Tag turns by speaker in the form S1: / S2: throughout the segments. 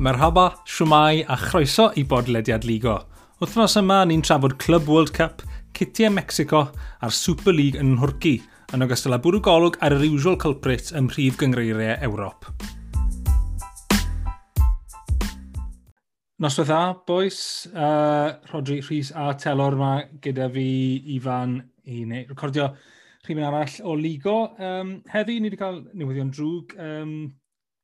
S1: Merhaba, siwmai a chroeso i bodlediad Ligo. Wythnos yma ni'n trafod Club World Cup, Citiau Mexico a'r Super League yn Nhwrci, yn ogystal â bwrw golwg ar yr usual culprit ym mhrif gyngreiriau Ewrop. Noswaith dda, boys. Uh, Rodri Rhys a Telor yma gyda fi, Ifan, i neu, recordio rhywun arall o Ligo. Um, heddi, ni wedi cael newyddion drwg. Um,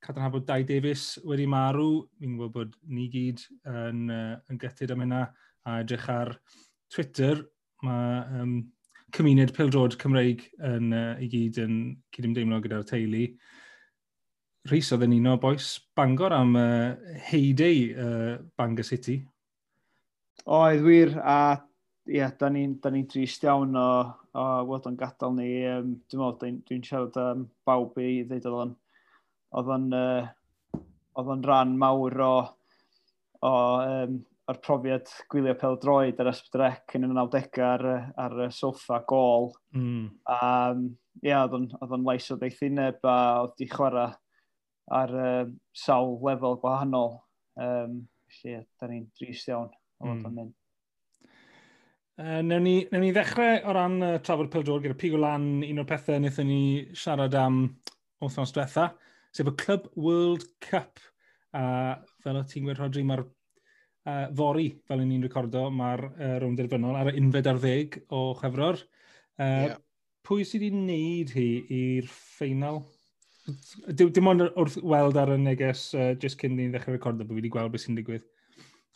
S1: cadarnhau bod Dai Davies wedi marw. Fi'n gwybod bod ni gyd yn, uh, yn gytid am hynna a edrych ar Twitter. Mae um, cymuned pildrod Cymreig yn, uh, i gyd yn cydymdeimlo gyda'r teulu. Rhys oedd yn un o boes Bangor am uh, heidei uh, Bangor City.
S2: Oedd wir, a ie, yeah, da ni'n ni drist iawn o, o weld o'n gadael ni. Um, dwi'n meddwl, dwi'n dwi siarad am um, bawb i ddeud oedd o'n oedd o'n uh, oedd o'n rhan mawr o, o um, o'r profiad gwylio pel droed ar ysbrec yn y 90 ar, ar y soffa gol. Mm. Um, ia, oedd o'n lais o ddeithineb a oedd di chwarae ar um, sawl lefel gwahanol. Um, felly, da ni'n drist iawn o fod mm. mynd.
S1: Uh, newn, ni, newn ni ddechrau o ran uh, trafod peldor gyda pig o lan un o'r pethau wnaethon ni siarad am wythnos diwetha. Uh, sef y Club World Cup. A fel o ti'n gweld, Rodri, mae'r uh, fori, fel ni'n recordo, mae'r uh, rownd derfynol ar y unfed ar ddeg o chefror. Uh, yeah. Pwy sydd wedi wneud hi i'r ffeinal? Dim, ond wrth weld ar y neges uh, just cyn ni'n ddechrau recordo bod fi wedi gweld beth sy'n digwydd.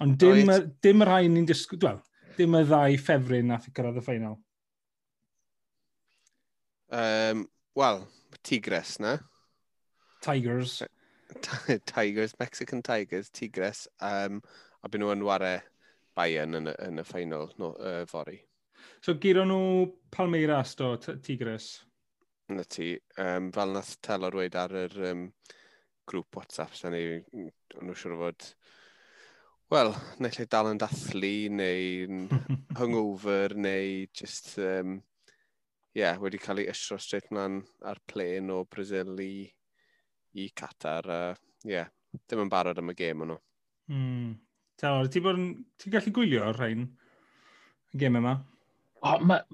S1: Ond dim, right. dim y rhai ni'n disgwyl, wel, dim y ddau ffefryn nath i cyrraedd y ffeinal.
S3: Um, Wel, tigres na.
S1: Tigers.
S3: tigers, Mexican Tigers, Tigres. Um, a byd nhw yn wario Bayern yn, yn y ffeinal no, uh, fori.
S1: So gyro nhw Palmeiras do, Tigres?
S3: Na ti. Um, fel nath Telo dweud ar yr um, grŵp WhatsApp, sy'n ni, nhw siwr fod... Wel, neu lle dal yn dathlu, neu hungover, neu just... Um, yeah, wedi cael ei ysro straight mlaen ar plen o Brazil i i Qatar. Uh, yeah, ddim yn barod am y gêm o'n nhw.
S1: Hmm. Tawr, Ti'n ti ti gallu gwylio o'r rhain y gêm yma?
S4: O, oh, mae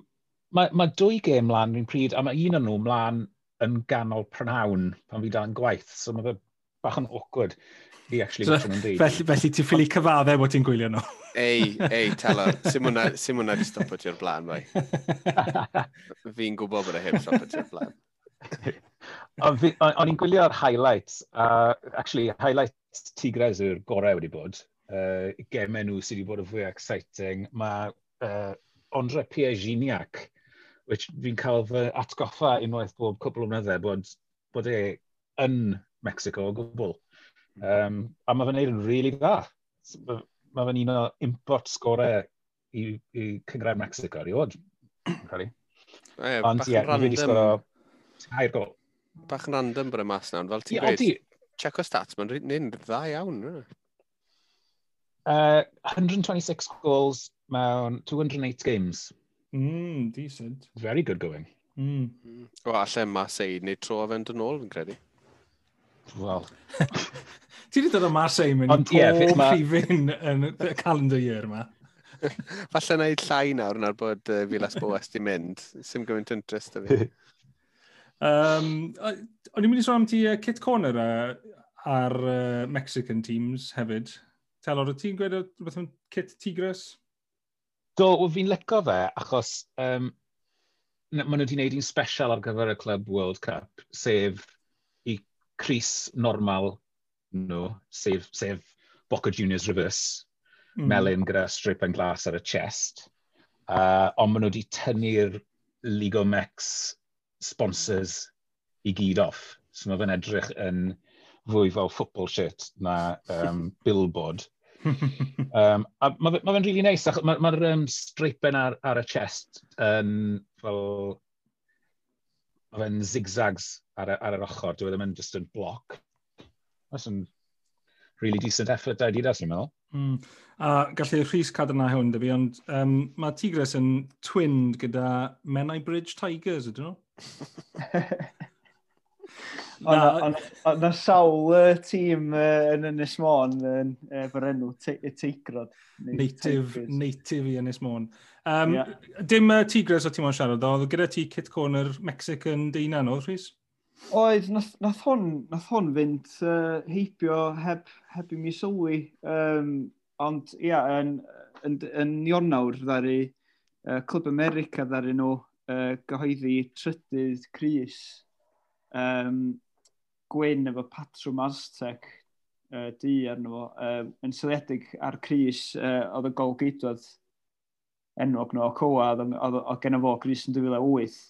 S4: ma, ma dwy gêm mlaen fi'n pryd, a mae un o'n nhw mlaen yn ganol prynhawn pan fi dal yn gwaith, so mae fe bach yn awkward i actually so, watch nhw'n dweud.
S1: Felly, felly ti'n ffili cyfaddau bod ti'n gwylio nhw?
S3: ei, ei, tala, sim hwnna di stopo ti'r blaen, fai. Fi'n gwybod bod e heb stopo ti'r blaen.
S4: O'n i'n gwylio'r highlights, a uh, actually, highlights Tigres yw'r gorau wedi bod. Uh, gemau nhw sydd wedi bod yn fwy exciting. Mae uh, Andre Pierre Gignac, which fi'n cael fy atgoffa unwaith bob cwbl o mnyddau, bod, bod e yn Mexico o gwbl. Um, a mae fe'n neud yn really dda. Mae fe'n un o import sgorau i, i cyngrau Mexico, i. Ond ie, yeah, fi wedi sgoro tair gol.
S3: Bach yn random bod y mas nawr, fel ti'n gweud. Check o stats, mae'n rhan dda iawn.
S4: Uh, 126 goals mewn 208 games.
S1: Mm, decent.
S4: Very good going. Mm.
S3: mm. O, allai Marseille, neu tro a fynd yn ôl, fi'n credu.
S4: Wel.
S1: Ti wedi dod o Marseille mynd Ond, pob yeah, ma... rhifin yn y calendar year yma.
S3: Falle wneud llai nawr na'r bod uh, Filas Boas di mynd. Sim gymaint interest o fi.
S1: Um, o'n i'n mynd i sôn am ti uh, Kit Corner uh, ar uh, Mexican teams hefyd. Telor, o ti'n gweud rhywbeth am Kit Tigres?
S4: Do, fi'n leco fe, achos um, maen nhw wedi gwneud un special ar gyfer y Club World Cup, sef i Cris normal nhw, no, sef, sef Boca Juniors reverse, mm. melyn gyda strip and glass ar y chest. Uh, ond maen nhw wedi tynnu'r Ligo Mex sponsors i gyd off. So mae fe'n edrych yn fwy fel football shit na um, billboard. um, a mae fe'n ma rili really neis, nice, mae'r ma, ma um, streipen ar, ar y chest yn um, fel... Mae fe'n zigzags ar, ar yr ochr, dwi e ddim yn just yn bloc. That's an really decent effort da Adidas, ni'n meddwl. Mm.
S1: A gallu rhys cadw hwn, dy fi, ond um, mae Tigres yn twinned gyda Menai Bridge Tigers, ydyn nhw?
S2: Ond na sawl tîm uh, yn Ynys Môn yn efo'r fyr enw Teigrod.
S1: Native, native i Ynys Môn. Um, yeah. Dim uh, Tigres o ti'n mwyn siarad, oedd gyda ti Kit Corner Mexican deunan oedd, Rhys?
S2: Oedd, nath, nath, hwn, nath hwn fynd uh, heibio heb, heb i mi sylwi. Um, ond, ia, yn, yn, yn, yn Ionawr ddari uh, Clwb America ddari nhw uh, gyhoeddi trydydd Cris um, gwyn efo patrwm Aztec uh, di arno fo, uh, yn syliedig ar Cris uh, oedd y gol geidwad enwog nhw o Coa, oedd gen fo Cris yn 2008.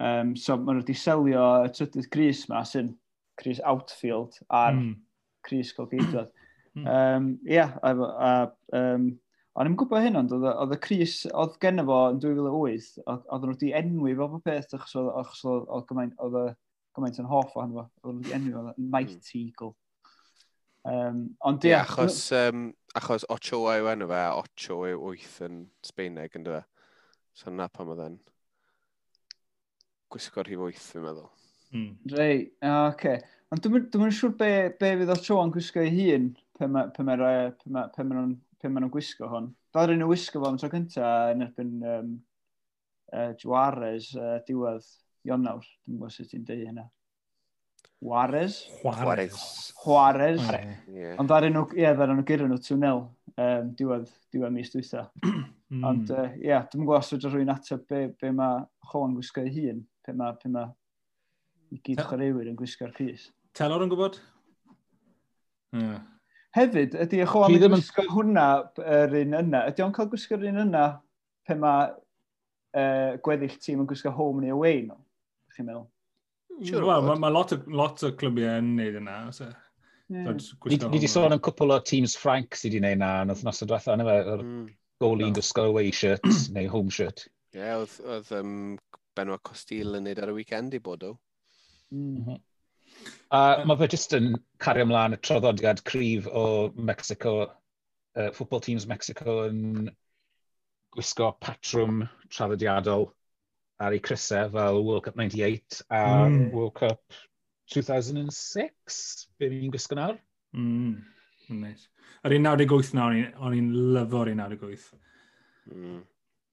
S2: Um, so maen nhw wedi selio y trydydd Cris ma, sy'n Cris Outfield ar mm. Cris golgeidwad. Ie, mm. um, yeah, a, a, um, Ond i'n gwybod hyn, ond oedd y Cris, oedd genna fo yn 2008, oedd nhw wedi enwi fel bod peth, achos oedd, oedd, gymaint, oedd y gymaint yn hoff o'n fo, oedd nhw wedi enwi fel Night hmm. Eagle. Um, ond
S3: yeah, achos, um, achos Ochoa yw enw fe, Ocho yw 8 yn Sbeineg yn dweud. So na pam oedd e'n gwisgo'r hif 8, fi'n meddwl.
S2: Mm. Rei, oce. Okay. Ond dwi'n dwi siŵr be, be fydd Ochoa'n gwisgo ei hun, pe mae nhw'n gwisgo hwn. Fel rydyn nhw'n gwisgo fo am tro cynta yn erbyn um, uh, Juarez uh, diwedd Ionawr. Dwi'n gwybod sut ti'n deud hynna. Juarez?
S1: Juarez.
S2: Juarez. Yeah. Ond ddaren nhw, ie, yeah, ddaren nhw gyda nhw 2-0 um, diwedd, diwedd mis dwytha. mm. Ond, ie, uh, yeah, dwi'n gwybod os ydych rwy'n ateb be, be mae Chwan gwisgo ei hun, pe mae, pe mae i gyd chwaraewyr yn gwisgo'r pys.
S1: Telor yn gwybod?
S2: Yeah. Hefyd, ydy eich o ddim yn gwisgo hwnna, yr un yna, ydy o'n cael gwisgo'r un yna pe mae uh, gweddill tîm yn gwisgo home neu away nhw, no? chi'n meddwl?
S1: Sure, Wel, mae ma lot, o, lot o clybiau yn neud yna. So.
S4: Yeah. Ni wedi sôn am cwpl o teams Frank sydd wedi gwneud na yn wythnos o diwethaf, yna fe, yr mm. goli'n no. gwisgo away shirt neu home shirt.
S3: Ie, yeah, oedd, oedd um, Benoit Costil yn neud ar y weekend i bod o.
S4: Mm -hmm. A mae fe jyst yn cario ymlaen y troddodiad cryf o Mexico, uh, football teams Mexico yn gwisgo patrwm traddodiadol ar ei crysau fel World Cup 98 a mm. World Cup 2006, be mi'n gwisgo nawr.
S1: Mm. Nice. Ar un 98 nawr, o'n i'n lyfo'r un 98.
S2: Mm.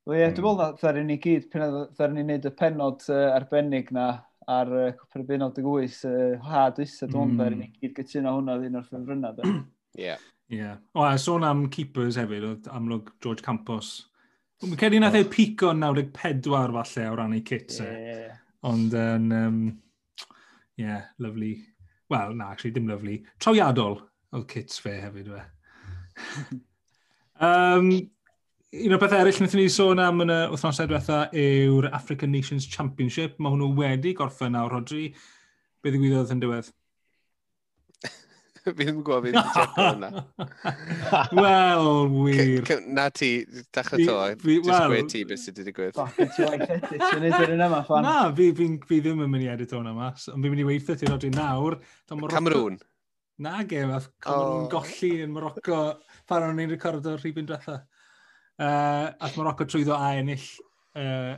S2: Wel ie, dwi'n mm. meddwl na ddarin ni gyd, pan ddarin ni'n neud y penod uh, arbennig na ar uh, Cwpr y Byn 98, uh, ha, dwysa, dwi'n mm. ni gyd gytuno hwnna ddyn o'r ffefrynnau.
S3: Ie.
S1: Ie. O, a sôn am keepers hefyd, oedd amlwg George Campos. Dwi'n credu nath ei pico 94 falle o ran ei kit. Yeah. Ond, um, um, yeah, lovely. Wel, na, actually, dim lovely. Trawiadol oedd kits fe hefyd, fe. um, un o'r pethau eraill wnaethon ni sôn am yn y wythnosau diwetha yw'r African Nations Championship. Mae hwnnw wedi gorffen nawr, Rodri. Be ddigwyddodd yn diwedd?
S3: fi ddim yn gwybod beth i hwnna.
S1: Wel, wir.
S3: Na ti, dachau to, disgwyr ti beth sydd wedi digwydd.
S2: Na,
S1: fi, fi, fi ddim yn mynd i edrych hwnna mas, ond fi'n mynd i weithio ti rodri nawr.
S3: Cameroon.
S1: Na, ge, Camerwn oh. golli yn Morocco pan o'n i'n recordo rhywun diwetha. Uh, ac Morocco trwyddo a ennill uh,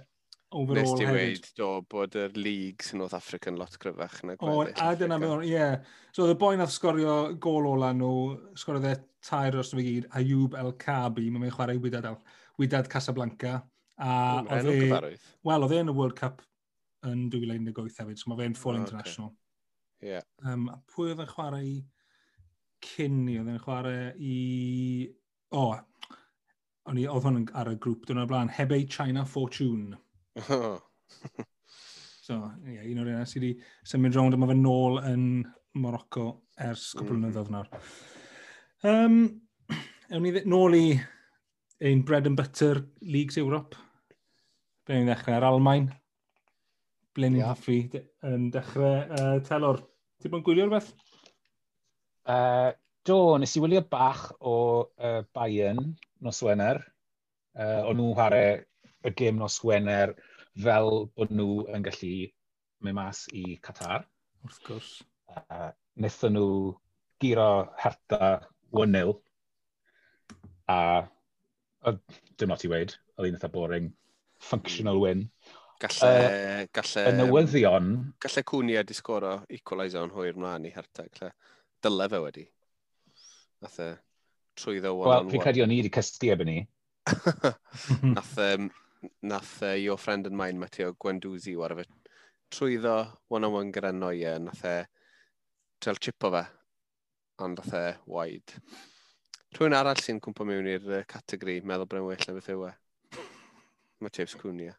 S1: overall Nes
S3: ti weid, do, bod yr league sy'n North Africa yn lot gryfach na
S1: gweddill. O, a dyna mewn, ie. Yeah. So, oedd y boi'n nath sgorio gol ola nhw, sgorio dde tair dros y gyd, Ayub El Kabi, mae mae'n chwarae wydad, wydad Casablanca. A oedd e... Wel, oedd e yn y World Cup yn 2018 hefyd, so mae fe'n full oh, international.
S3: Okay. Yeah.
S1: Um, pwy oedd e'n chwarae i cyn ni? oedd e'n chwarae i... O, oh, o'n i ofon ar y grŵp dyna blaen, Hebei China Fortune. Oh. So, ie, yeah, un o'r un sydd wedi symud rownd yma fe nôl yn Morocco ers cwpl mm. Mm-hmm. ynydd nawr. Um, ewn ni nôl i ein bread and butter Leagues Europe. Ble ni'n dechrau ar Almain. Ble ni'n yeah. hoffi yn dechrau uh, telor. Ti'n bod yn gwylio rhywbeth?
S4: Uh, do, nes i wylio bach o uh, Bayern nos Wener. Uh, o'n nhw'n chwarae y gêm nos Wener fel bod nhw yn gallu mynd mas i Qatar.
S1: Wrth gwrs.
S4: Uh, Nethon nhw giro herta 1-0 a dim not i weid, oedd un eitha boring, functional mm. win.
S3: Galle,
S4: uh,
S3: galle,
S4: y newyddion...
S3: Galle Cwnia disgoro equaliser o'n hwyr mlaen i herta, galle dyle fe wedi. Nath e, trwy ddo.
S4: Wel, fi'n credu o'n i wedi cysti ebyn ni.
S3: nath, um, nath uh, your friend and mine, Matteo Gwendwzi, war efo trwy ddo one-on-one gyda Noia, nath e trel chipo fe, ond nath e waid. Rhywun arall sy'n cwmpa mewn i'r uh, categori meddwl brynwyll na beth yw e. Mae James Cwnia.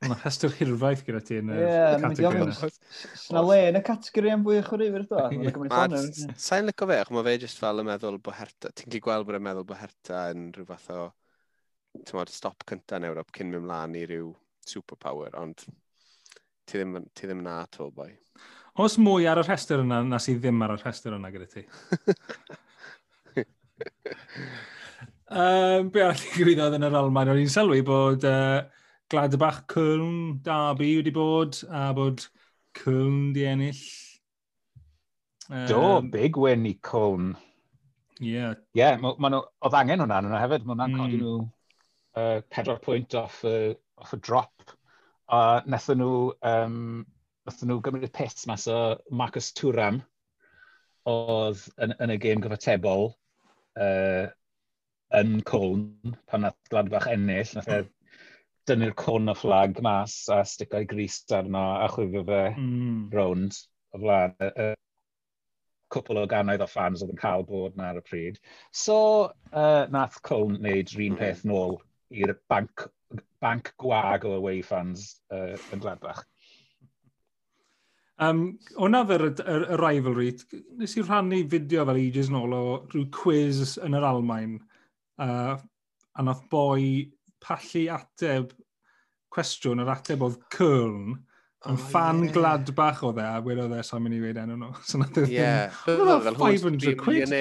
S1: Mae'n rhestr hirfaith gyda ti yn y categori yna.
S2: Sna le yn y categori am fwy o chwrwyfyr do?
S3: Sa'n licio fe, mae fe jyst fel y meddwl bod herta, ti'n gallu gweld bod y meddwl bod herta yn rhyw fath o tymod, stop cynta yn Ewrop cyn mynd mlaen i ryw superpower, ond ti ddim, ti ddim na to boi.
S1: Oes mwy ar y rhestr yna na sydd ddim ar y rhestr yna gyda ti? um, be arall i gwyddoedd yn yr Almain, o'n i'n sylwi bod uh, Gladbach Cwln, Darby wedi bod, a bod Cwln di ennill. Um, Do,
S4: big win i Cwln.
S1: Ie.
S4: Yeah. Ie, yeah, oedd angen hwnna yna hefyd, mae hwnna'n
S1: mm.
S4: codi nhw uh, pedwar pwynt off, uh, off y drop. A uh, nethon nhw, um, nethon nhw gymryd y pits mas o Marcus Turam, oedd yn, yn y gêm gyfatebol uh, yn Cwln, pan nath Gladbach ennill, nath e dynnu'r cwn o fflag mas a sticau gris arno a chwifio fe
S1: mm.
S4: rownd o flaen y, y cwpl o gannoedd o fans oedd yn cael bod na ar y pryd. So, uh, nath Cwn wneud rhywun hmm. peth nôl i'r banc, banc gwag o away fans uh, yn Gladbach.
S1: Um, O'na yr, yr, yr rivalry, nes i rhannu fideo fel ages nôl o rhyw quiz yn yr Almain, uh, a nath boi pallu ateb cwestiwn, yr ateb oedd Cyrn, yn
S3: oh,
S1: fan
S3: yeah.
S1: glad bach o dde, a wedodd e, sa'n mynd i weid enw nhw. So na e ddim... E? E? Ie. Fel 500 quid.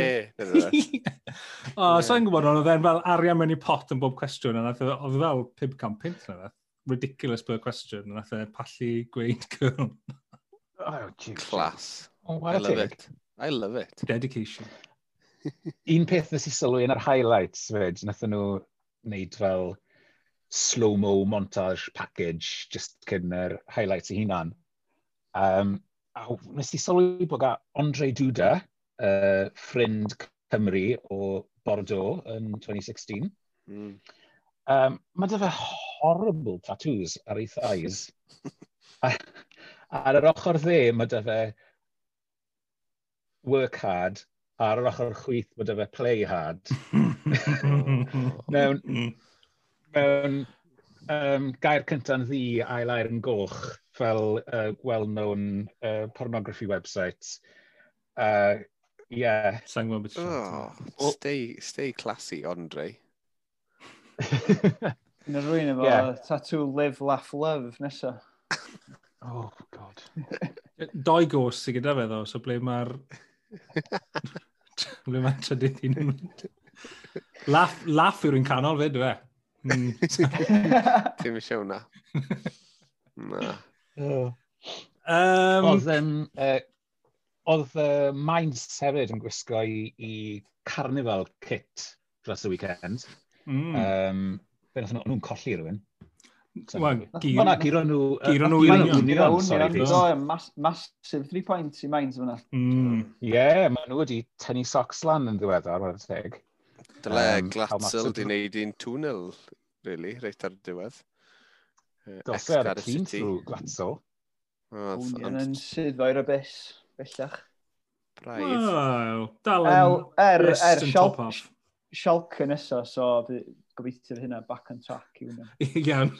S1: O, sa'n gwybod, oedd e'n fel arian mewn i pot yn bob cwestiwn, a oedd fel 500 pint na fe. Ridiculous per cwestiwn, a nath e pallu gweud Cyrn.
S4: Oh,
S3: Class.
S4: Oh,
S3: I love
S4: it.
S3: it. I love it.
S1: Dedication.
S4: Un peth nes i sylwi yn yr highlights, fyd, nath nhw wneud fel slow-mo montage package just cyn yr highlights ei hunan. Um, a nes i sylwi bod gan Andre Duda, uh, ffrind Cymru o Bordeaux yn 2016.
S3: Mm.
S4: Um, mae dy fe horrible tattoos ar ei thighs. a, ar yr ochr dde, mae dy fe work hard, a ar yr ochr chwith, mae dy fe play hard. Mewn mewn um, gair cynta'n ddi ail air yn goch fel uh, well-known uh, pornography websites. Uh, yeah.
S1: Sa'n gwybod beth
S3: oh, stay, stay classy, Andre.
S2: Yn yr rwy'n efo
S4: yeah.
S2: tattoo live, laugh, love nesaf.
S4: oh, god.
S1: Doi gos sy'n gyda fe ddo, so ble mae'r... ble mae'r trydydd i'n mynd. Laff, laff yw'r un canol fe, dwi
S3: Ti'n eisiau hwnna. Na. Oh.
S1: Um,
S4: oedd um, uh, oedd uh, Mainz hefyd yn gwisgo i, i Carnival kit dros y weekend.
S1: Mm.
S4: Um, Fe nath nhw'n colli rhywun.
S1: Wel,
S4: giro nhw...
S1: Giro nhw
S4: i'r
S1: union.
S2: Massive three points i Mainz fyna.
S1: Hmm.
S4: Ie, yeah, maen nhw wedi tynnu socks lan yn ddiweddar, mae'n teg.
S3: Dyle
S4: um,
S3: Glatzel di wneud un twnel, really, reit ar y diwedd.
S4: Gosod ar y
S3: tîm
S4: trwy Glatzel.
S3: Hwn
S2: yn sydd o'r bus, bellach.
S3: Braidd.
S1: Wow, dal yn
S2: er, er,
S1: yn top off.
S2: Sialc yn nesaf, so gobeithio fydd hynna back on track i hwnna.
S1: Iawn.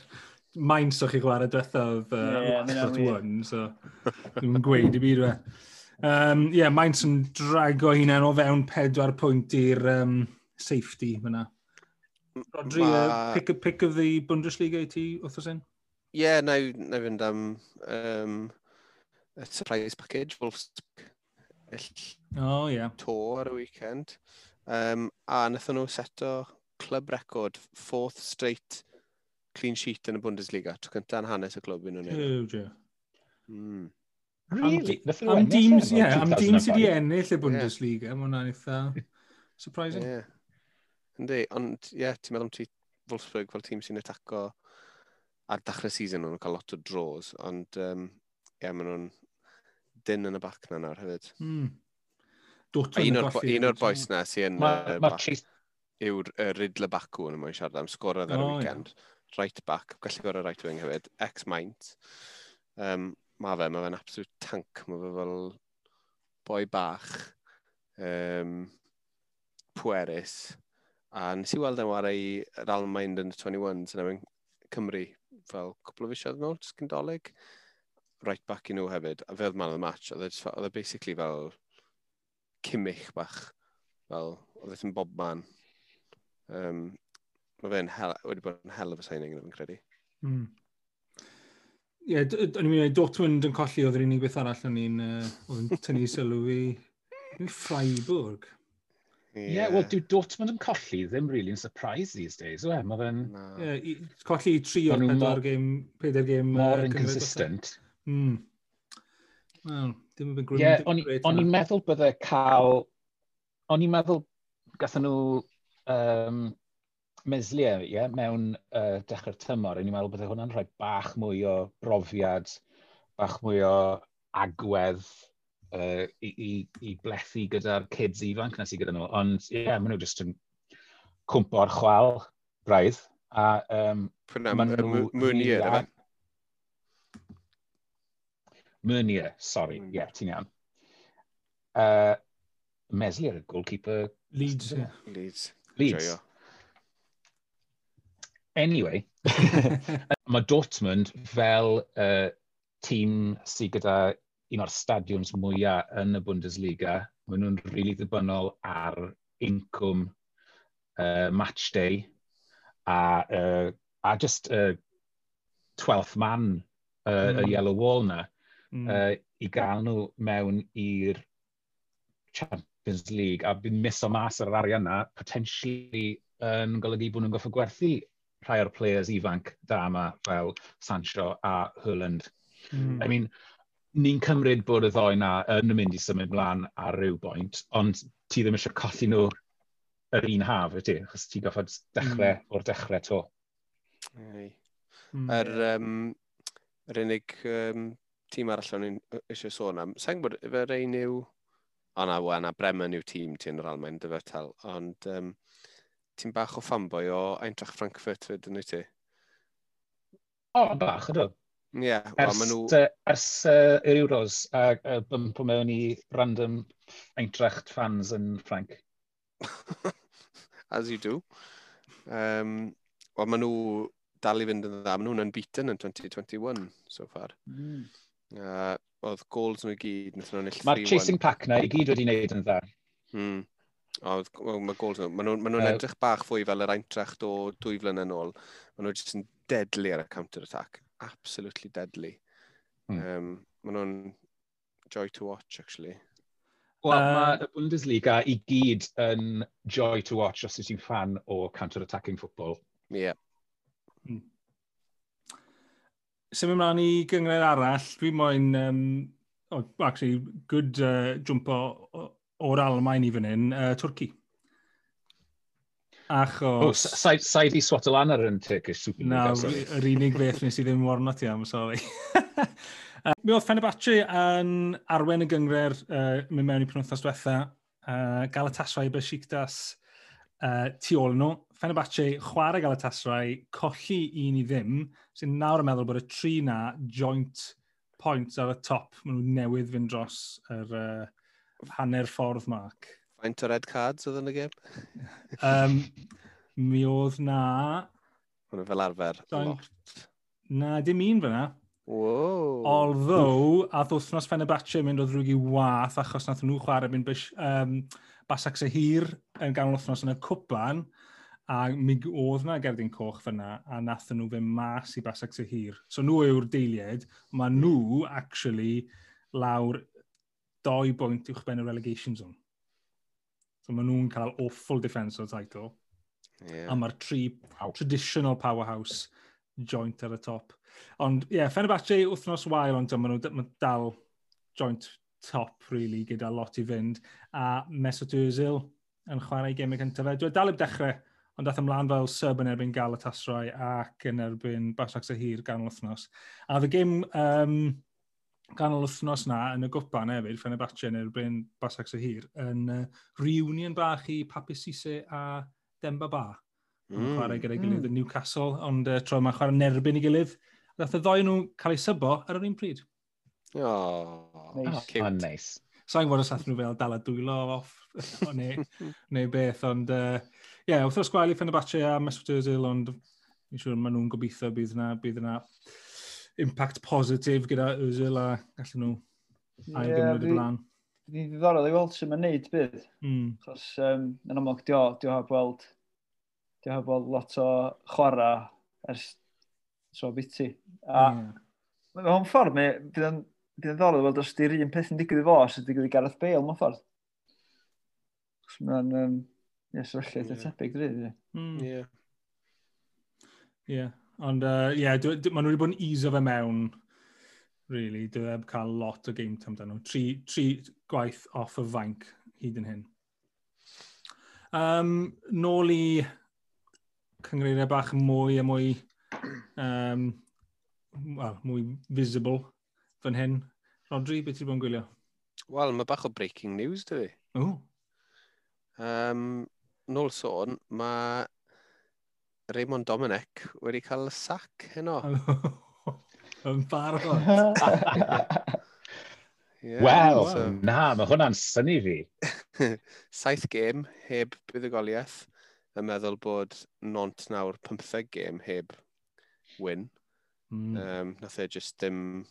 S1: Mainz o'ch chi chwarae diwethaf uh, yeah, 1, so ddim yn gweud i byd we. Um, yeah, Mainz yn drago hunain o fewn pedwar pwynt i'r um, safety fyna. Rodri, uh,
S3: Ma...
S1: pick, pick of the Bundesliga i ti, wrthos un?
S3: Ie, yeah, na i fynd am um, um, a surprise package, Wolfsburg.
S1: Oh, ie. Yeah.
S3: To ar y weekend. Um, a wnaethon nhw seto club record, fourth straight clean sheet yn y Bundesliga. Tro cyntaf yn hanes y clwb yn hwnnw. Mm.
S4: Really?
S1: Am, am, am
S4: dîm
S1: sydd wedi ennill y Bundesliga, yeah. mae hwnna'n eitha surprising.
S3: Yeah. Yndi, ond ie, yeah, ti'n meddwl am ti Wolfsburg fel tîm sy'n ataco ar dachrau season nhw'n cael lot o draws, ond um, ie, yeah, maen nhw'n dyn yn y bac na nawr hefyd.
S1: Mm.
S3: A un o'r bo boes na sy'n
S4: yn
S3: yw'r Ridle Bacw yn ymwneud siarad am sgorodd ar y weekend. Right back, gallu gorau right wing hefyd, ex-Maint. Um, mae fe, mae fe'n absolute tank. Mae fe fel boi bach, um, pwerus, A nes i weld e'n wario i'r Almain yn y 21s yn ymwneud Cymru fel cwpl o fisioedd nôl, jyst gyndolig, right back i nhw hefyd. A fe oedd man of the match, oedd e, e basically fel cymich bach, fel oedd e'n bob man. Um, Mae fe'n hel, wedi bod yn hel of a signing yn fi'n credu.
S1: Mm. Ie, yeah, o'n i'n mynd, Dortmund yn colli oedd yr unig beth arall o'n i'n uh, tynnu sylw fi.
S4: Ffreiburg. Yeah, wel, dyw Dortmund yn colli ddim really yn surprise these days, we? Mae fe'n...
S1: No. Yeah, colli tri o'r pedwar game, pedwar game...
S4: More
S1: uh,
S4: inconsistent.
S1: Mm. Wel, dim yn grym.
S4: Yeah, o'n i'n meddwl bydde cael... O'n i'n meddwl gathen nhw um, mesliau yeah, mewn uh, dechrau'r tymor, o'n i'n meddwl bydde hwnna'n rhoi bach mwy o brofiad, bach mwy o agwedd uh, i, i, i blethu gyda'r kids ifanc nes i gyda nhw. Ond ie, yeah, maen nhw jyst yn cwmpo'r chwal braidd. A um, maen nhw...
S3: Mwnier, efe?
S4: Mwnier, sori. Ie, yeah, ti'n iawn. Uh, Mesli ar y goalkeeper...
S1: Leeds.
S3: Leeds.
S4: Leeds. Anyway, mae Dortmund fel uh, tîm sydd gyda un o'r stadiwms mwyaf yn y Bundesliga. Maen nhw'n rili really ddibynnol ar incwm uh, match day a, uh, a just uh, 12th man uh,
S1: mm.
S4: y hmm. Yellow Wall na
S1: mm.
S4: uh, i gael nhw mewn i'r Champions League a bydd mis o mas ar yr arian na potentially yn um, golygu bod nhw'n goffa gwerthu rhai o'r players ifanc da yma fel Sancho a Hwland.
S1: Mm.
S4: I mean, ni'n cymryd bod y ddoi na yn mynd i symud mlaen ar ryw bwynt, ond ti ddim eisiau colli nhw yr un haf, ydy, achos ti goffod dechrau mm. o'r dechrau to.
S3: Ei.
S1: Mm.
S3: Yr, um, yr unig um, tîm arall o'n eisiau sôn am, sa'n gwybod, fe rein yw... O na, we, na Bremen yw tîm ti yn yr Almain, dy fetal, ond um, ti'n bach o fanboy o Eintracht Frankfurt fyd yn wyt ti?
S4: O, bach, ydw.
S3: Ie. Yeah, well,
S4: ers
S3: nhw...
S4: uh, ers uh, yr Euros a uh, bympo mewn i random Eintracht fans yn Ffranc.
S3: As you do. Um, Wel, maen nhw dal i fynd yn dda. Maen nhw'n unbeaten yn 2021 so far.
S2: Mm.
S3: Uh, oedd goals nhw i gyd, wnaethon nhw'n ill
S4: Mae'r chasing pack na i gyd wedi wneud yn dda.
S3: Hmm. Oedd, well, mae goals nhw. Maen nhw'n ma nhw
S4: uh,
S3: edrych bach fwy fel yr Eintracht o dwy flynedd yn ôl. Maen nhw jyst yn deadly ar y counter-attack absolutely deadly.
S4: Mm.
S3: Um, Maen nhw'n joy to watch, actually.
S4: Wel,
S1: uh,
S4: mae y Bundesliga i gyd yn joy to watch os ti'n fan o counter-attacking football.
S3: Ie. Yeah. Mm.
S1: Symud ymlaen i gyngred arall, dwi'n moyn, um, oh, actually, good uh, jumpo o'r Almain i fan hyn, uh, Twrci. Achos...
S4: Oh, sa, sa i di swat o lan ar yn Turkish Super Na,
S1: yr unig beth nes i ddim warno ti am, sorry. uh, Mi oedd Fenerbahce yn arwen y gyngre'r uh, mynd mewn i penwthnos diwetha. Uh, Galatasaray Besiktas uh, tu ôl nhw. Fenerbahce chwarae Galatasaray, colli un i ddim, sy'n nawr yn meddwl bod y tri na joint points ar y top. Maen nhw newydd fynd dros yr uh, hanner ffordd marc.
S3: Faint o red cards oedd yn y gêm?
S1: um, mi oedd na...
S3: Hwna fel arfer. Doink...
S1: Na, dim un fyna.
S3: Wow.
S1: Although, a ddwthnos Fenerbahce mynd o ddrwg i wath achos nath nhw chwarae mynd bys, um, Basac Sehir yn ganol wythnos yn y cwpan a mi oedd na Gerdyn Coch fyna a nath nhw fe mas i Basac Sehir. So nhw yw'r deiliad, mae nhw actually lawr doi bwynt uwch ben y relegation zone. So maen nhw'n cael awful defensive title.
S3: Yeah.
S1: A mae'r tri
S4: Ow.
S1: traditional powerhouse joint ar y top. Ond ie, yeah, Fenerbahce wythnos wael, ond maen nhw dal joint top, really, gyda lot i fynd. A Mesut Özil yn chwarae gemau cyntaf fe. Dwi'n dal i'r dechrau, ond dath ymlaen fel sub yn erbyn Galatasaray ac yn erbyn Basak Sahir gan wythnos. A fy gym um, ganol wythnos na yn y gwpan hefyd, Fenerbahce yn erbyn Basac sy'n hir, yn uh, reunion bach i Papi Sise a Demba Ba. Mm. Chwarae gyda'i mm. gilydd mm. yn Newcastle, ond uh, tro mae chwarae'n erbyn i gilydd. Dath y ddoi nhw cael eu sybo ar yr un pryd.
S3: Oh,
S4: nice. oh, oh nice.
S1: Sa'n gwybod os athyn nhw fel dal a dwylo off neu, neu beth, ond ie, uh, yeah, wrth gwrs gwael i Fenerbahce a Mesut Özil, ond ni'n siŵr maen nhw'n gobeithio bydd yna, bydd yna impact positif gyda Özil a gallen nhw ail yeah, gymryd y blaen.
S2: Ni ddiddorol i weld sy'n mynd bydd. Mm. Chos um, yn amlwg, dio, dio heb weld, dio heb weld lot o chwarae ers tro biti. A mm. mae ffordd, mae bydd yn ddiddorol i weld os di'r un peth yn digwydd i fo, os ydy'n digwydd i Gareth Bale mewn ffordd. Chos mae'n um, yes, sefylliad yeah. tebyg, dwi. Hmm.
S3: Ie.
S1: Ie. Ond uh, yeah, maen nhw wedi bod yn iso fe mewn, really. Dwi wedi cael lot o game time dan nhw. Tri, tri gwaith off y fainc hyd yn hyn. Um, nôl i cyngreiriau bach mwy a mwy, um, well, mwy visible fan hyn. Rodri, beth ti'n bod yn gwylio?
S3: Wel, mae bach o breaking news, dwi.
S1: O.
S3: Um, nôl sôn, mae Raymond Dominic wedi cael y sac heno.
S1: Yn barod.
S4: yeah, Wel, so. na, mae hwnna'n syni fi.
S3: Saith gêm heb buddigoliaeth. yn meddwl bod nont nawr 15 gêm heb win. Mm. Um, nath e just dim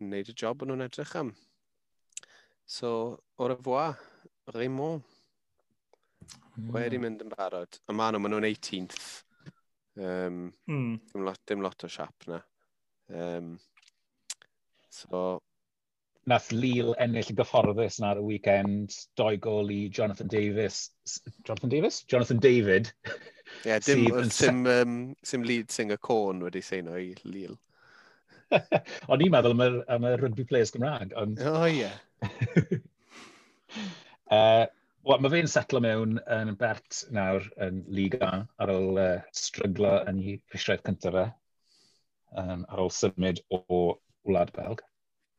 S3: wneud y job o'n nhw'n edrych am. So, au revoir, Raymond. Mm. Wedi er mynd yn barod. A maen nhw, maen nhw'n 18th. Um, mm. dim, lot, dim lot o siap na. Um, so...
S4: Nath Lille ennill y gyfforddus na'r weekend, doi gol i Jonathan Davis. Jonathan Davis? Jonathan David.
S3: Ie, yeah, dim, sim, sim, um, sim lead singer corn wedi seino i Lille.
S4: o'n i'n meddwl am y, am y rugby players Gymraeg, ond...
S3: O, oh, ie. Yeah.
S4: uh, Wel, mae fe'n setlo mewn yn Bert nawr yn Liga ar ôl uh, stryglo yn ei rhysraedd cyntaf fe, um, ar ôl symud o Wlad Belg.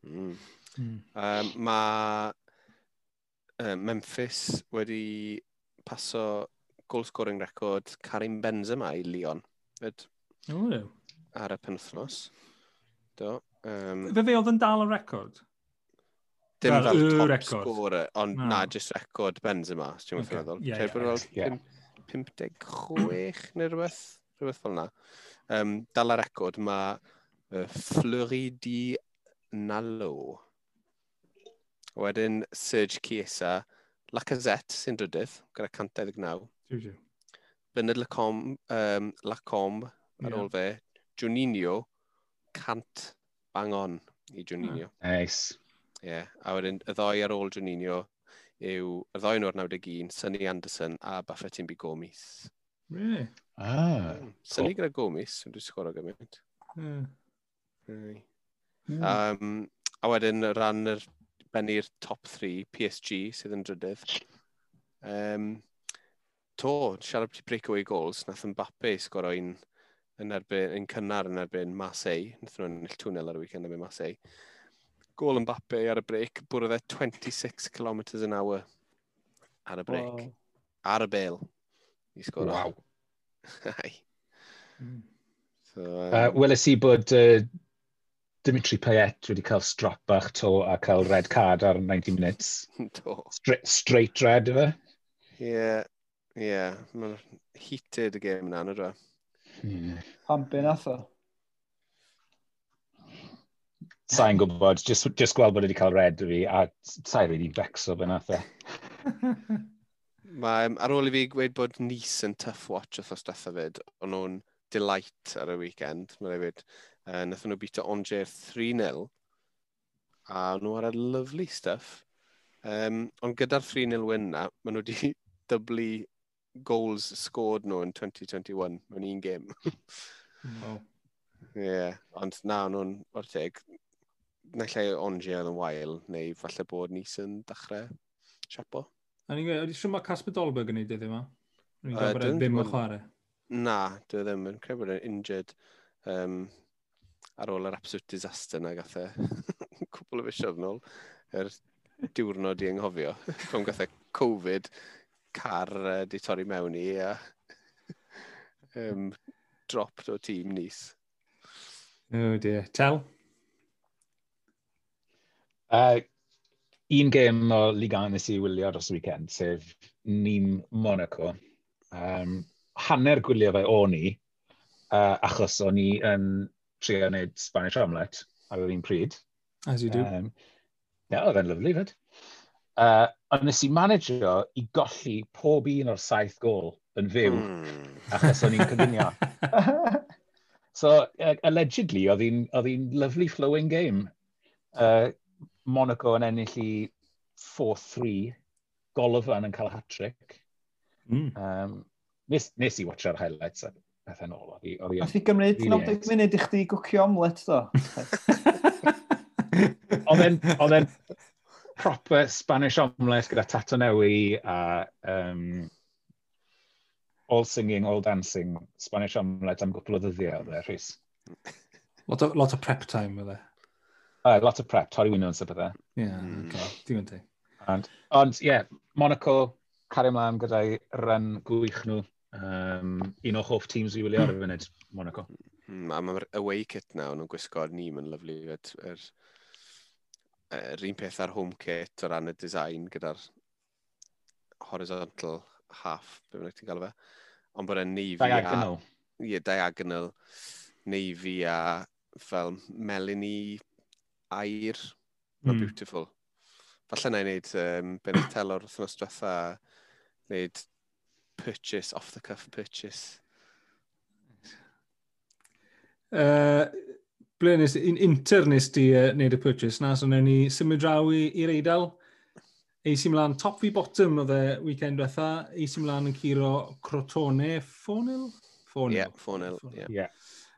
S3: Mm. Mm. Um, mae uh, Memphis wedi paso goal scoring record Karim Benzema i Lyon. Fyd?
S1: O,
S3: Ar y penwthnos. Do. Um,
S1: Fe fe oedd yn dal y record?
S3: dim fel top record. scorer, ond no. na, just record Benzema, os ti'n okay. meddwl. Yeah, yeah, yeah. 56 neu rhywbeth, rhywbeth fel yna. Um, dal ar record mae uh, Fleury di Nalo. Wedyn Serge Chiesa, Lacazette sy'n drydydd, gyda 119. Bernard Lacombe, um, Lacombe ar yeah. ôl fe, Juninho, cant bang on i Juninho.
S4: Nice.
S3: Yeah. A wedyn y ddoi ar ôl Juninho yw y ddoi nhw'r 91, Sonny Anderson a Buffett Timby Gomis.
S1: Really?
S4: Ah. Mm.
S3: Sonny gyda Gomis, yn dwi'n sgwrdd o gymaint.
S1: Mm.
S3: Mm. Um, a wedyn ran yr bennu'r top 3, PSG, sydd yn drydydd. Um, to, siarad beth breakaway goals, nath Mbappe sgor o'n yn, erbyn, yn cynnar yn erbyn Marseille, nath nhw'n ennill twnel ar y weekend erbyn Marseille gol Mbappe ar y brec, bwrodd e 26 km an hour ar y brec. Wow. Ar y bel. I sgwr.
S4: Wow.
S3: Mm.
S4: so, um... uh, Weles i bod uh, Dimitri Payet wedi cael strop bach to a cael red card ar 90 minutes.
S3: to.
S4: Straight, straight red, efo.
S3: Ie, yeah, ie. Yeah. Mae'n heated y game yna, nid o?
S2: Yeah. Pam be nath o?
S4: Sa'n gwybod, just, just gweld bod wedi cael red fi, a sa'i rili becso fe nath e.
S3: Mae, ar ôl i fi gweud bod Nis yn tough watch wrthos dweitha fyd, ond nhw'n delight ar y weekend, mae'n rhaid. Uh, nath nhw bita onger 3-0, a nhw ar y lovely stuff. Um, ond gyda'r 3-0 win na, maen nhw wedi dyblu goals scored nhw yn 2021 mewn un gêm.
S1: wow.
S3: Ie, yeah, ond na, nhw'n orteg naill ei ongia yn wael, neu falle bod nis yn dechrau siapo.
S1: A ni'n gweud, ydy siwm mae Casper Dolberg yn ei dydd yma? Rwy'n Ni'n uh,
S3: gofod
S1: ddim yn chwarae?
S3: Na, dwi e ddim yn credu bod e'n injured um, ar ôl yr absolute disaster na gath e cwpl o fisiodd nôl, yr diwrnod i anghofio, rhwng gath e Covid, car uh, di torri mewn i a um, dropped o tîm nis.
S1: Oh dear. Tel?
S4: Uh, un gêm o Liga nes i wylio dros y weekend, sef Nîm Monaco. Um, hanner gwylio fe o'n i, uh, achos o'n i yn trio wneud Spanish Omelette ar yr un pryd.
S1: As you do.
S4: Um, yeah, oedd e'n lyflu fyd. Uh, ond nes i manager i golli pob un o'r saith gol yn fyw,
S3: mm.
S4: achos o'n i'n cynginio. so, uh, allegedly, oedd hi'n lyflu flowing game. Uh, Monaco yn ennill i 4-3, Golofan yn cael hat-trick.
S1: Mm.
S4: Um, nes, nes i watcha'r highlights a pethau nôl. Oedd hi
S2: gymryd 90 munud i chdi gwcio omlet, do?
S4: Oedd e'n proper Spanish omelette gyda tato newi a um, all singing, all dancing Spanish omelette am gwpl o ddyddiau oedd e, Rhys.
S1: Lot o, lot o prep time oedd e
S4: uh, lot of prep, torri wyno yn
S1: sy'n bydde.
S3: Ie,
S1: okay. dwi'n ti.
S4: And, ond, ie, yeah, Monaco, cario ymlaen gyda'i run gwych nhw. Um, un o hoff teams i wylio ar y hmm. funud, Monaco.
S3: Mm, a mae'r away kit nawr nhw'n gwisgo'r nîm yn lyflu. Yr er, er, un peth ar home kit o ran y design gyda'r horizontal half, be bynnag ti'n gael fe. Ond bod e'n navy
S4: diagonal.
S3: a... Diagonal. Ie, diagonal. Navy a fel melini air. Mae'n
S1: mm.
S3: beautiful. Falle na i wneud um, benod telor wrthnos diwetha, wneud purchase, off-the-cuff purchase.
S1: Uh, ble nes, in, inter nes di uh, wneud y purchase na, so wnawn ni symud draw i'r eidl. AC Milan, top fi bottom oedd e weekend diwetha, AC Milan yn curo Crotone
S3: 4-0?
S1: 4-0.
S3: Yeah, 4-0, yeah.
S4: yeah.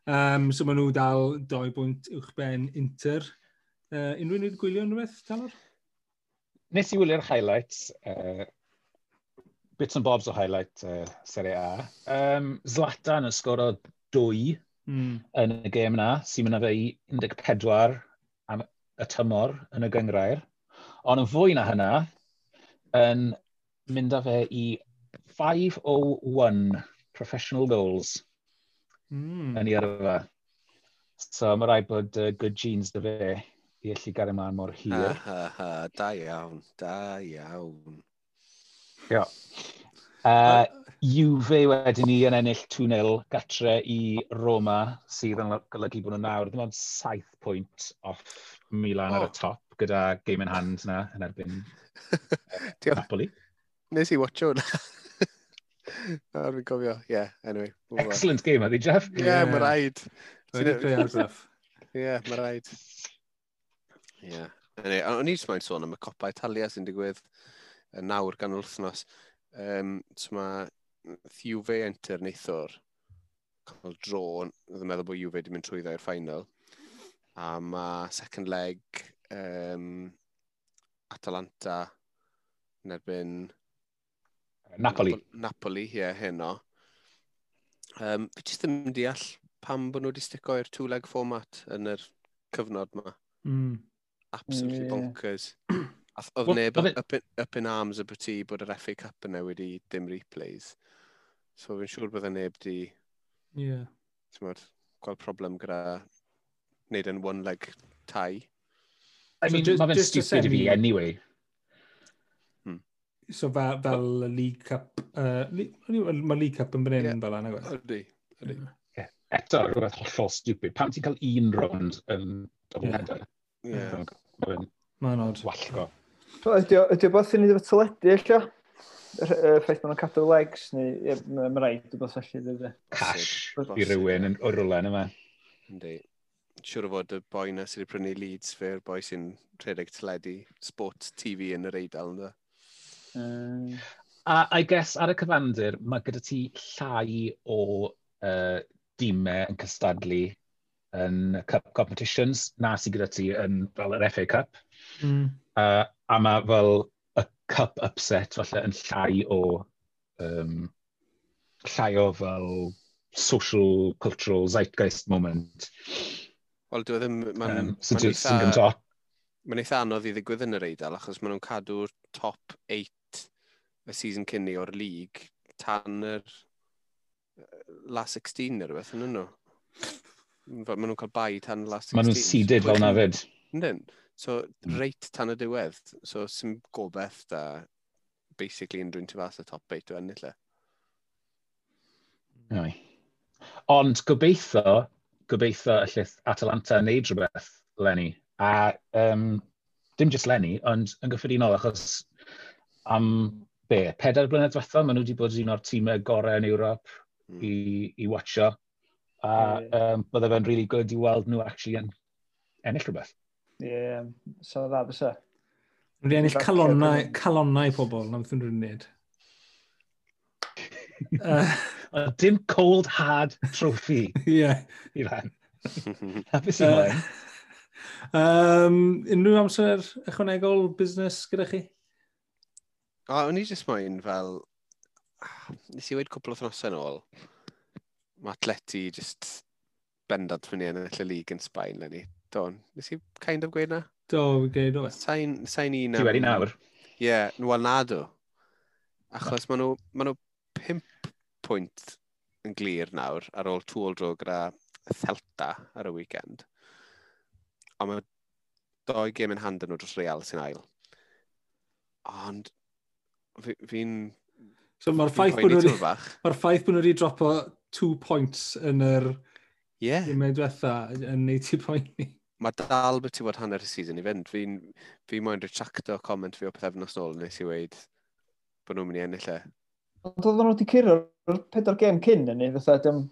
S1: Um, so maen nhw dal 2 bwynt uwchben Inter. Uh, Uh, unrhyw ni'n gwylio yn rhywbeth, Talor?
S4: Nes i wylio'r highlights, uh, bits and bobs o highlight uh, Serie A. Um, Zlatan yn sgoro dwy
S1: mm.
S4: yn y gêm yna, sy'n mynd â fe i 14 am y tymor yn y gyngrair. Ond yn fwy na hynna, yn mynd â fe i 501 professional goals
S1: mm.
S4: yn ei yrfa. So mae rhaid bod uh, good genes dy fe i allu mlaen mor hir.
S3: Ha, ha, ha, da iawn, da iawn.
S4: Ia. Uh, Juve wedyn ni yn ennill 2-0 gatre i Roma, sydd yn golygu bod nhw nawr Dim ond 7 pwynt off Milan
S3: oh.
S4: ar y top, gyda game in hand na yn erbyn Napoli.
S3: Nes i watcho hwnna. Nawr fi'n cofio, yeah, anyway.
S4: Excellent game, ydi Jeff?
S3: Yeah, yeah. mae rhaid. Ie, mae rhaid. Ie. Yeah. Anyway, o'n i jyst mae'n sôn am y copa Italia sy'n digwydd y nawr gan wythnos. Um, so mae Juve enter neithwr cael dro, yn meddwl bod Juve wedi mynd trwy ddau'r ffainal. A mae second leg um, Atalanta yn erbyn...
S4: Napoli.
S3: Napoli, ie, yeah, heno. Um, fi jyst ddim deall pam bod nhw wedi stico i'r two-leg format yn yr cyfnod yma.
S1: Mm
S3: absolutely
S2: yeah.
S3: bonkers. Oedd neb
S4: e-
S3: up, in, up in arms y byti bod yr FA Cup yna wedi dim replays. So fi'n siŵr bydd y neb di...
S1: Yeah.
S3: Mod, gweld problem gyda wneud yn one leg tai.
S4: I mean,
S1: so,
S4: mae fe'n stupid i fi anyway. Hmm.
S1: So fel, fel y League Cup, uh, mae League Cup yn fan hyn
S3: yeah.
S1: fel anna gweld.
S3: Ydy, ydy. Yeah.
S4: Eto, rhywbeth hollol stupid. Pam ti'n cael un rownd yn double header? Yeah.
S1: Mae'n odd.
S4: Wallgo.
S2: Ydy o beth sy'n ei ddefod teledu eich y ffaith bod nhw'n cadw legs, neu mae'n rhaid i bod allu ddefnyddio.
S4: Cash i rywun yn o rwlen yma.
S3: Yndi. Siwr o fod y boi na sydd wedi prynu Leeds fe'r boi sy'n rhedeg teledu sport TV yn yr eidl ynddo.
S2: Um...
S4: A I guess ar y cyfandir, mae gyda ti llai o uh, dîmau yn cystadlu yn cup competitions, na sy gyda ti yn fel yr FA Cup.
S1: Mm.
S4: Uh, a mae fel y cup upset falle yn llai o um, llai o fel social, cultural, zeitgeist moment.
S3: Wel, e dwi ddim... Mae'n
S4: um, so ma
S3: eitha, ma eitha anodd i ddigwydd yn yr eidl, achos maen nhw'n cadw'r top 8 y season cynni o'r lig tan yr last 16 neu rhywbeth yn nhw maen nhw'n cael bai tan last 16.
S4: Maen nhw'n seeded fel na fyd.
S3: Yndyn. So,
S4: hmm.
S3: reit tan y diwedd. So, sy'n gobeith da, basically, unrhyw'n tu fas y top 8 o ennill e. Hmm.
S4: Ai. Ond gobeithio, gobeithio y llith Atalanta yn neud rhywbeth, Lenny. A um, dim just Lenny, ond yn gyffredinol, achos am be, pedair blynedd diwethaf, maen nhw wedi bod un o'r tîmau gorau yn Ewrop
S3: mm.
S4: i, i watcho. A um, bydde fe'n really good i weld nhw actually yn ennill rhywbeth.
S2: Ie, yeah, so dda
S1: bysa. Rwy'n ennill calonnau, calonnau pobl, na beth yn rhywun wneud. uh,
S4: dim cold hard trophy.
S1: Ie.
S4: I fan. Hapus
S1: i
S4: fan.
S1: Um, unrhyw amser ychwanegol busnes gyda chi?
S3: O, oh, o'n i jyst moyn fel... Ah, nes i wedi cwpl o thnosau yn ôl mae atleti just bendant fyny yn y lig yn Sbaen lenni. Do, nes i kind of gweud na?
S1: Do, yn gweud o.
S3: Sain, sain i.
S4: Ti wedi nawr?
S3: Ie, yeah, wel na. Achos maen nhw, maen nhw pimp pwynt yn glir nawr ar ôl tŵl dro gyda Thelta ar y weekend. Ond mae doi gêm yn hand yn nhw dros Real sy'n ail. Ond fi'n...
S1: Fi so mae'r ffaith bod nhw wedi... Mae'r ffaith bod nhw wedi dropo two points yn yr...
S3: Ie. Yeah.
S1: diwetha yn 80 point ni.
S3: Mae dal beth i fod hanner y season i fynd. Fi'n fi moyn retracto comment fi o pethefnos nôl nes i weid bod nhw'n mynd i ennill e.
S2: Ond oedden nhw wedi curo'r pedwar gêm cyn yn ni, fatha dim...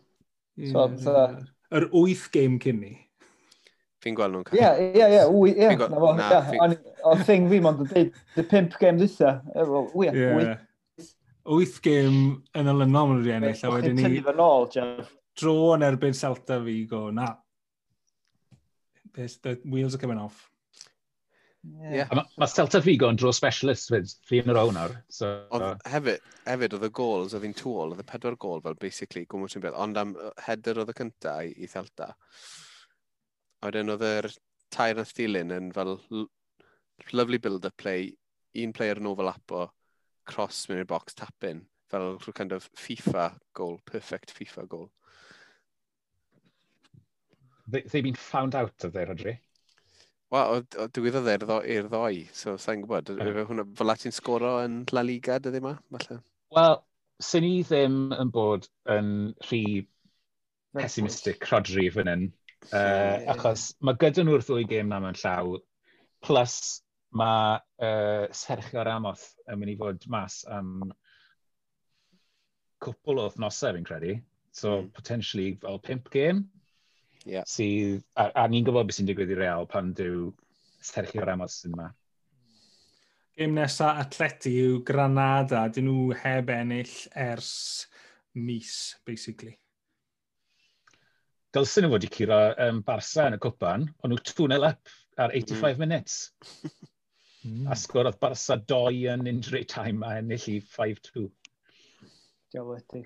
S2: So, fatha...
S1: Yr wyth game cyn ni.
S3: Fi'n gweld nhw'n cael.
S2: Ie, ie, ie, wy, ie. Na fo, o thing fi mond yn dweud, y pimp gêm dwytha. Wel,
S1: ie,
S2: wyth
S1: wyth gêm yn olynol maen nhw'n ennill, a wedyn ni...
S2: Ti'n ôl, Jeff.
S1: Dro yn erbyn Celta fi go, na. This, The wheels are coming off.
S3: Yeah.
S4: Mae ma Celta Vigo yn dro specialist fyd, three in a row nawr. So,
S3: oedd, hefyd, hefyd oedd y gols, oedd hi'n tŵl, oedd y pedwar gol fel basically gwmwys yn beth, ond am header oedd y cynta i, i Celta. A wedyn oedd yr tair a stilyn yn fel lovely build-up play, un player yn overlapo, cross mewn i'r box tap-in, fel rhyw kind of FIFA goal, perfect FIFA goal.
S4: They, they've been found out of there, Rodri.
S3: Wel, dwi ddod e'r ddo, er ddoi, so sa'n gwybod, yeah. hwnna, fel ti'n sgoro yn La Liga, dyddi ma, falle?
S4: Wel, sy'n ni ddim yn bod yn rhy pessimistic Rodri fan hyn, uh,
S2: yeah.
S4: achos mae gyda nhw'r ddwy gêm na mewn llaw, plus mae uh, Sergio Ramos yn mynd i fod mas am cwpl o thnosau fi'n credu. So,
S3: mm.
S4: potentially fel pimp game.
S3: Yeah.
S4: Sydd, a, a ni'n gwybod beth sy'n digwydd i real pan dyw Sergio Ramos yn yma.
S1: Game nesaf atleti yw Granada. Dyn nhw heb ennill ers mis, basically.
S4: Dylsyn nhw fod i curo um, Barca yn y cwpan, ond nhw twnel up ar 85 mm. minutes.
S1: Mm.
S4: A hmm. sgwrodd Barca 2 yn injury time a ennill i 5-2.
S2: Diolch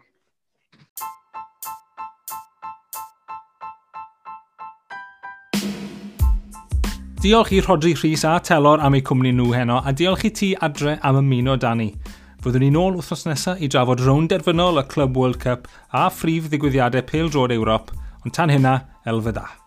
S1: Diolch i Rodri Rhys a Telor am eu cwmni nhw heno, a diolch i ti adre am ymuno Dani. Fyddwn ni nôl wythnos nesaf i drafod rown derfynol y Club World Cup a phrif ddigwyddiadau pêl drod Ewrop, ond tan hynna, elfydda.